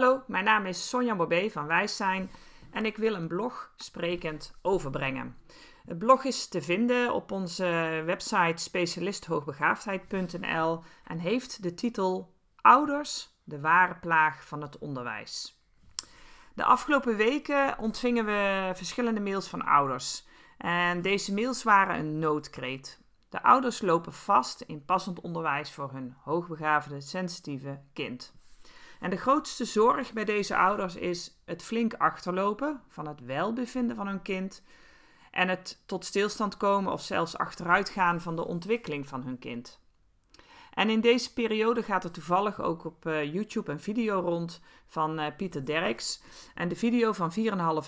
Hallo, mijn naam is Sonja Bobé van Wijs Zijn en ik wil een blog sprekend overbrengen. Het blog is te vinden op onze website specialisthoogbegaafdheid.nl en heeft de titel Ouders, de ware plaag van het onderwijs. De afgelopen weken ontvingen we verschillende mails van ouders. En deze mails waren een noodkreet. De ouders lopen vast in passend onderwijs voor hun hoogbegaafde, sensitieve kind. En de grootste zorg bij deze ouders is het flink achterlopen van het welbevinden van hun kind en het tot stilstand komen of zelfs achteruitgaan van de ontwikkeling van hun kind. En in deze periode gaat er toevallig ook op uh, YouTube een video rond van uh, Pieter Derks. En de video van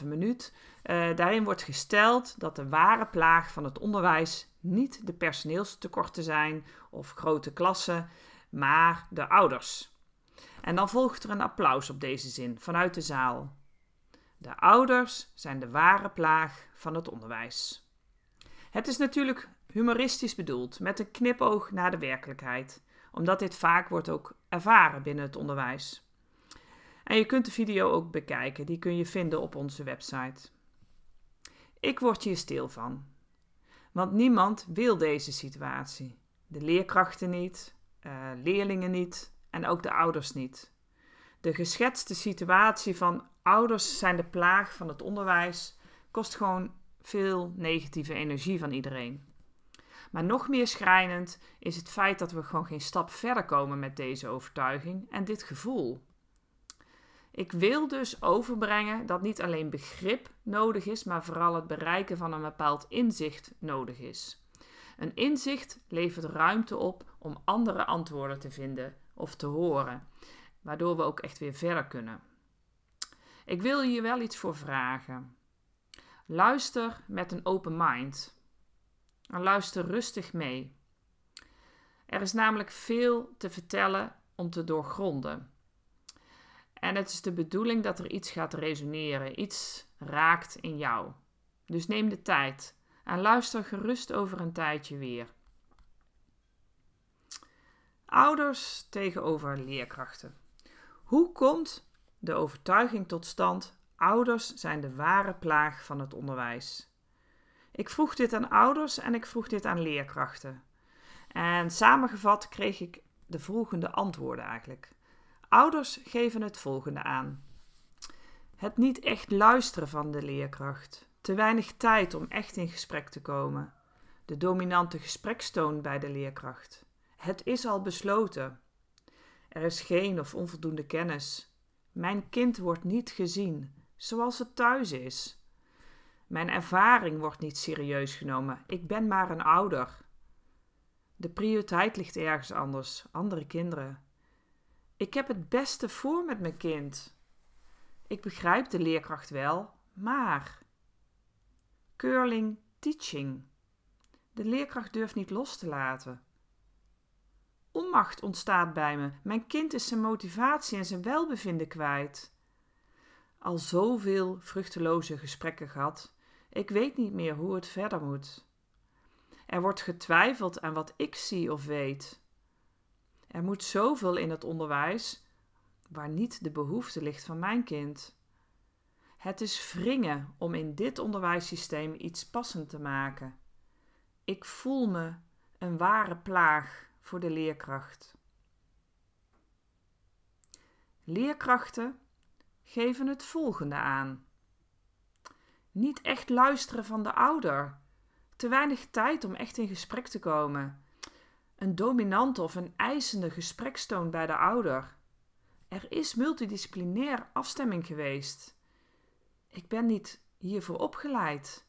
4,5 minuut. Uh, daarin wordt gesteld dat de ware plaag van het onderwijs niet de personeelstekorten zijn of grote klassen, maar de ouders. En dan volgt er een applaus op deze zin vanuit de zaal. De ouders zijn de ware plaag van het onderwijs. Het is natuurlijk humoristisch bedoeld, met een knipoog naar de werkelijkheid, omdat dit vaak wordt ook ervaren binnen het onderwijs. En je kunt de video ook bekijken, die kun je vinden op onze website. Ik word hier stil van, want niemand wil deze situatie. De leerkrachten niet, uh, leerlingen niet en ook de ouders niet. De geschetste situatie van ouders zijn de plaag van het onderwijs kost gewoon veel negatieve energie van iedereen. Maar nog meer schrijnend is het feit dat we gewoon geen stap verder komen met deze overtuiging en dit gevoel. Ik wil dus overbrengen dat niet alleen begrip nodig is, maar vooral het bereiken van een bepaald inzicht nodig is. Een inzicht levert ruimte op om andere antwoorden te vinden of te horen, waardoor we ook echt weer verder kunnen. Ik wil hier wel iets voor vragen. Luister met een open mind. En luister rustig mee. Er is namelijk veel te vertellen om te doorgronden. En het is de bedoeling dat er iets gaat resoneren, iets raakt in jou. Dus neem de tijd en luister gerust over een tijdje weer. Ouders tegenover leerkrachten. Hoe komt de overtuiging tot stand: ouders zijn de ware plaag van het onderwijs? Ik vroeg dit aan ouders en ik vroeg dit aan leerkrachten. En samengevat kreeg ik de volgende antwoorden eigenlijk. Ouders geven het volgende aan: het niet echt luisteren van de leerkracht, te weinig tijd om echt in gesprek te komen, de dominante gesprekstoon bij de leerkracht. Het is al besloten. Er is geen of onvoldoende kennis. Mijn kind wordt niet gezien zoals het thuis is. Mijn ervaring wordt niet serieus genomen. Ik ben maar een ouder. De prioriteit ligt ergens anders, andere kinderen. Ik heb het beste voor met mijn kind. Ik begrijp de leerkracht wel, maar. Curling teaching. De leerkracht durft niet los te laten. Onmacht ontstaat bij me. Mijn kind is zijn motivatie en zijn welbevinden kwijt. Al zoveel vruchteloze gesprekken gehad. Ik weet niet meer hoe het verder moet. Er wordt getwijfeld aan wat ik zie of weet. Er moet zoveel in het onderwijs waar niet de behoefte ligt van mijn kind. Het is wringen om in dit onderwijssysteem iets passend te maken. Ik voel me een ware plaag voor de leerkracht. Leerkrachten geven het volgende aan: niet echt luisteren van de ouder, te weinig tijd om echt in gesprek te komen, een dominante of een eisende gesprekstoon bij de ouder. Er is multidisciplinair afstemming geweest. Ik ben niet hiervoor opgeleid.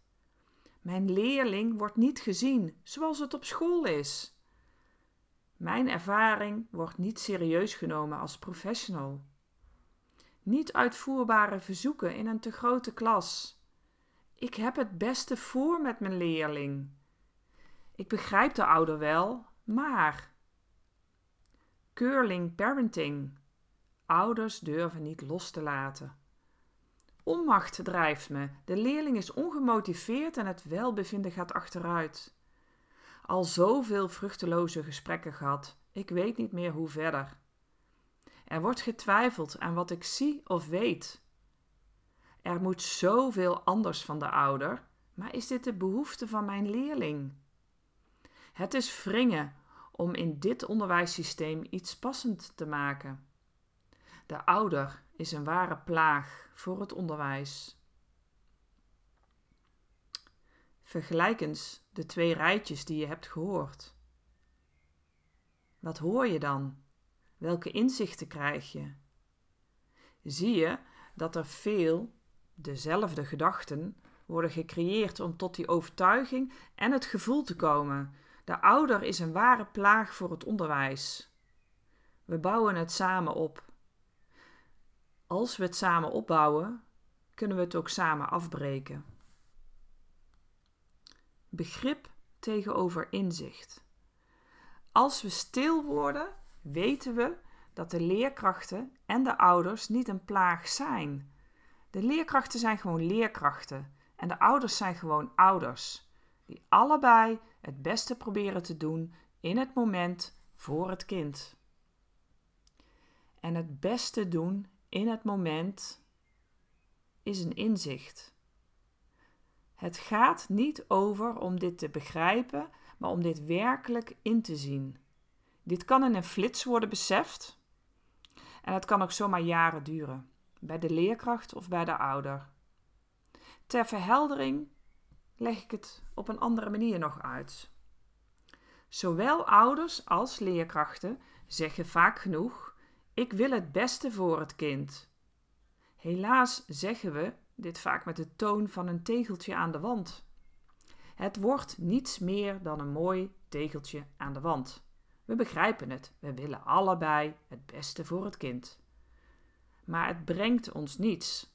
Mijn leerling wordt niet gezien zoals het op school is. Mijn ervaring wordt niet serieus genomen als professional. Niet uitvoerbare verzoeken in een te grote klas. Ik heb het beste voor met mijn leerling. Ik begrijp de ouder wel, maar. Curling parenting. Ouders durven niet los te laten. Onmacht drijft me. De leerling is ongemotiveerd en het welbevinden gaat achteruit al zoveel vruchteloze gesprekken gehad. Ik weet niet meer hoe verder. Er wordt getwijfeld aan wat ik zie of weet. Er moet zoveel anders van de ouder, maar is dit de behoefte van mijn leerling? Het is wringen om in dit onderwijssysteem iets passend te maken. De ouder is een ware plaag voor het onderwijs. Vergelijk eens de twee rijtjes die je hebt gehoord. Wat hoor je dan? Welke inzichten krijg je? Zie je dat er veel dezelfde gedachten worden gecreëerd om tot die overtuiging en het gevoel te komen. De ouder is een ware plaag voor het onderwijs. We bouwen het samen op. Als we het samen opbouwen, kunnen we het ook samen afbreken. Begrip tegenover inzicht. Als we stil worden, weten we dat de leerkrachten en de ouders niet een plaag zijn. De leerkrachten zijn gewoon leerkrachten en de ouders zijn gewoon ouders, die allebei het beste proberen te doen in het moment voor het kind. En het beste doen in het moment is een inzicht. Het gaat niet over om dit te begrijpen, maar om dit werkelijk in te zien. Dit kan in een flits worden beseft en het kan ook zomaar jaren duren, bij de leerkracht of bij de ouder. Ter verheldering leg ik het op een andere manier nog uit. Zowel ouders als leerkrachten zeggen vaak genoeg: Ik wil het beste voor het kind. Helaas zeggen we dit vaak met de toon van een tegeltje aan de wand. Het wordt niets meer dan een mooi tegeltje aan de wand. We begrijpen het, we willen allebei het beste voor het kind. Maar het brengt ons niets.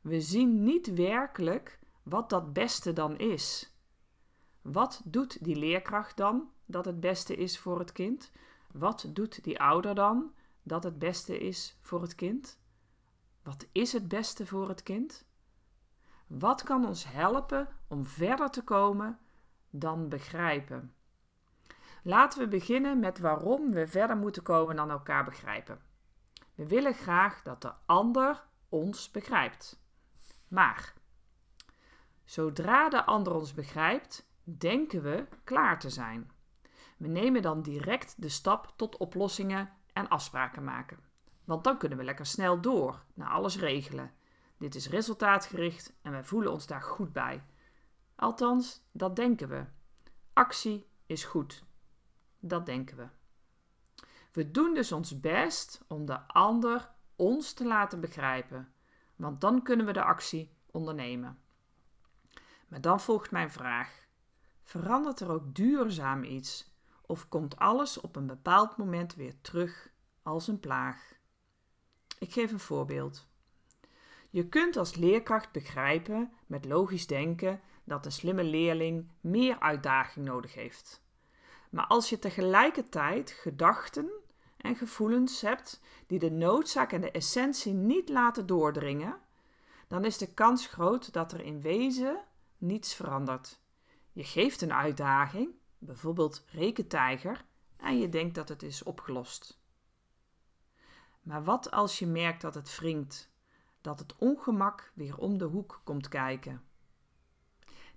We zien niet werkelijk wat dat beste dan is. Wat doet die leerkracht dan dat het beste is voor het kind? Wat doet die ouder dan dat het beste is voor het kind? Wat is het beste voor het kind? Wat kan ons helpen om verder te komen dan begrijpen? Laten we beginnen met waarom we verder moeten komen dan elkaar begrijpen. We willen graag dat de ander ons begrijpt. Maar zodra de ander ons begrijpt, denken we klaar te zijn. We nemen dan direct de stap tot oplossingen en afspraken maken. Want dan kunnen we lekker snel door naar alles regelen. Dit is resultaatgericht en wij voelen ons daar goed bij. Althans, dat denken we. Actie is goed. Dat denken we. We doen dus ons best om de ander ons te laten begrijpen, want dan kunnen we de actie ondernemen. Maar dan volgt mijn vraag: verandert er ook duurzaam iets of komt alles op een bepaald moment weer terug als een plaag? Ik geef een voorbeeld. Je kunt als leerkracht begrijpen met logisch denken dat een slimme leerling meer uitdaging nodig heeft. Maar als je tegelijkertijd gedachten en gevoelens hebt die de noodzaak en de essentie niet laten doordringen, dan is de kans groot dat er in wezen niets verandert. Je geeft een uitdaging, bijvoorbeeld rekentijger, en je denkt dat het is opgelost. Maar wat als je merkt dat het wringt, dat het ongemak weer om de hoek komt kijken?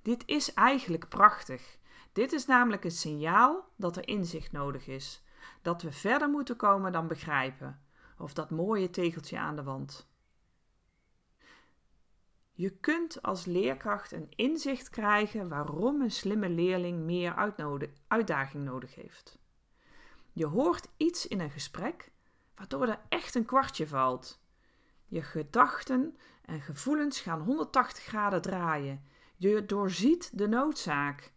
Dit is eigenlijk prachtig. Dit is namelijk een signaal dat er inzicht nodig is, dat we verder moeten komen dan begrijpen, of dat mooie tegeltje aan de wand. Je kunt als leerkracht een inzicht krijgen waarom een slimme leerling meer uitdaging nodig heeft. Je hoort iets in een gesprek waardoor er echt een kwartje valt. Je gedachten en gevoelens gaan 180 graden draaien. Je doorziet de noodzaak.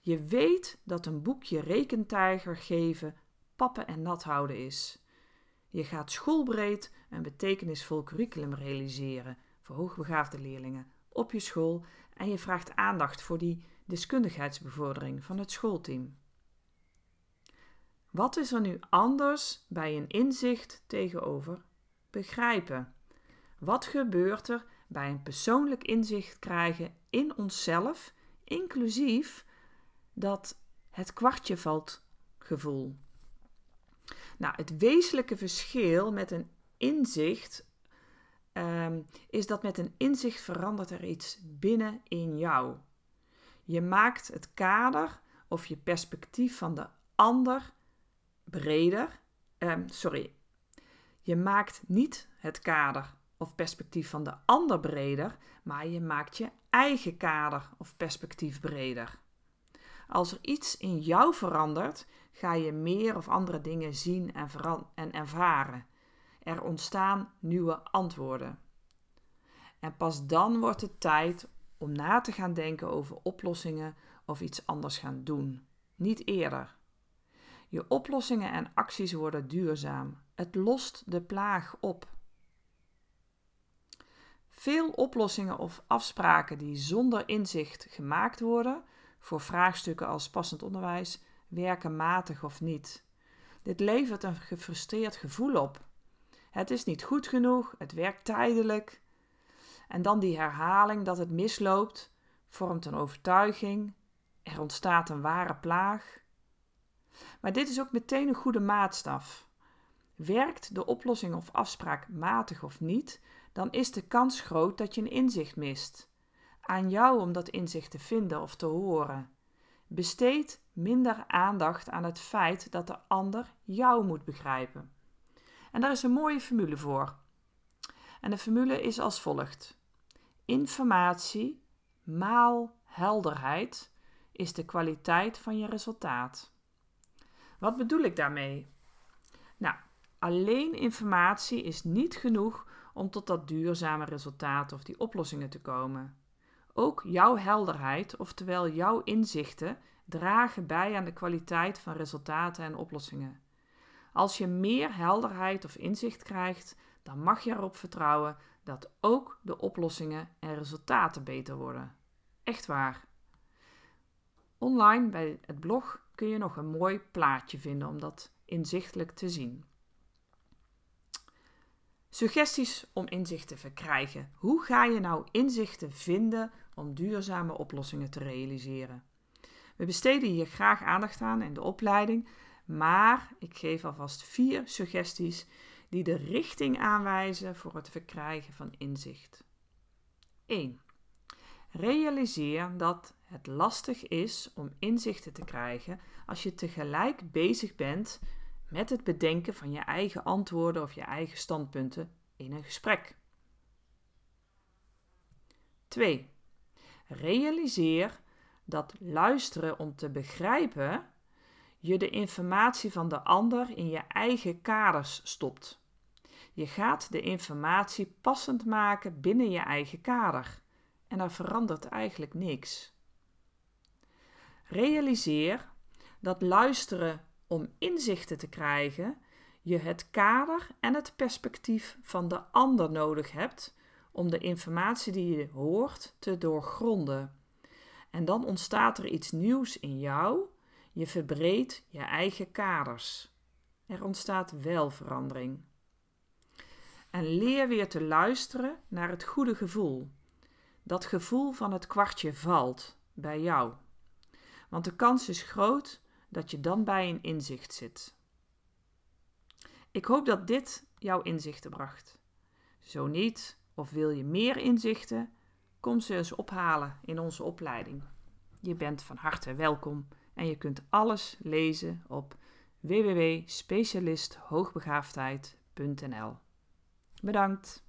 Je weet dat een boekje rekentijger geven pappen en nat houden is. Je gaat schoolbreed een betekenisvol curriculum realiseren voor hoogbegaafde leerlingen op je school en je vraagt aandacht voor die deskundigheidsbevordering van het schoolteam. Wat is er nu anders bij een inzicht tegenover begrijpen? Wat gebeurt er bij een persoonlijk inzicht krijgen in onszelf, inclusief dat het kwartje valt gevoel? Nou, het wezenlijke verschil met een inzicht ehm, is dat met een inzicht verandert er iets binnen in jou. Je maakt het kader of je perspectief van de ander breder. Ehm, sorry. Je maakt niet het kader of perspectief van de ander breder, maar je maakt je eigen kader of perspectief breder. Als er iets in jou verandert, ga je meer of andere dingen zien en, en ervaren. Er ontstaan nieuwe antwoorden. En pas dan wordt het tijd om na te gaan denken over oplossingen of iets anders gaan doen. Niet eerder. Je oplossingen en acties worden duurzaam. Het lost de plaag op. Veel oplossingen of afspraken die zonder inzicht gemaakt worden, voor vraagstukken als passend onderwijs, werken matig of niet. Dit levert een gefrustreerd gevoel op. Het is niet goed genoeg, het werkt tijdelijk. En dan die herhaling dat het misloopt, vormt een overtuiging, er ontstaat een ware plaag. Maar dit is ook meteen een goede maatstaf. Werkt de oplossing of afspraak matig of niet, dan is de kans groot dat je een inzicht mist. Aan jou om dat inzicht te vinden of te horen. Besteed minder aandacht aan het feit dat de ander jou moet begrijpen. En daar is een mooie formule voor. En de formule is als volgt: informatie maal helderheid is de kwaliteit van je resultaat. Wat bedoel ik daarmee? Nou, alleen informatie is niet genoeg om tot dat duurzame resultaat of die oplossingen te komen. Ook jouw helderheid, oftewel jouw inzichten, dragen bij aan de kwaliteit van resultaten en oplossingen. Als je meer helderheid of inzicht krijgt, dan mag je erop vertrouwen dat ook de oplossingen en resultaten beter worden. Echt waar. Online bij het blog kun je nog een mooi plaatje vinden om dat inzichtelijk te zien. Suggesties om inzicht te verkrijgen. Hoe ga je nou inzichten vinden om duurzame oplossingen te realiseren? We besteden hier graag aandacht aan in de opleiding, maar ik geef alvast vier suggesties die de richting aanwijzen voor het verkrijgen van inzicht. 1. Realiseer dat het lastig is om inzichten te krijgen als je tegelijk bezig bent met het bedenken van je eigen antwoorden of je eigen standpunten in een gesprek. 2. Realiseer dat luisteren om te begrijpen je de informatie van de ander in je eigen kaders stopt. Je gaat de informatie passend maken binnen je eigen kader en er verandert eigenlijk niks. Realiseer dat luisteren om inzichten te krijgen je het kader en het perspectief van de ander nodig hebt om de informatie die je hoort te doorgronden. En dan ontstaat er iets nieuws in jou. Je verbreedt je eigen kaders. Er ontstaat wel verandering. En leer weer te luisteren naar het goede gevoel. Dat gevoel van het kwartje valt bij jou. Want de kans is groot dat je dan bij een inzicht zit. Ik hoop dat dit jouw inzichten bracht. Zo niet, of wil je meer inzichten, kom ze eens ophalen in onze opleiding. Je bent van harte welkom en je kunt alles lezen op www.specialisthoogbegaafdheid.nl. Bedankt.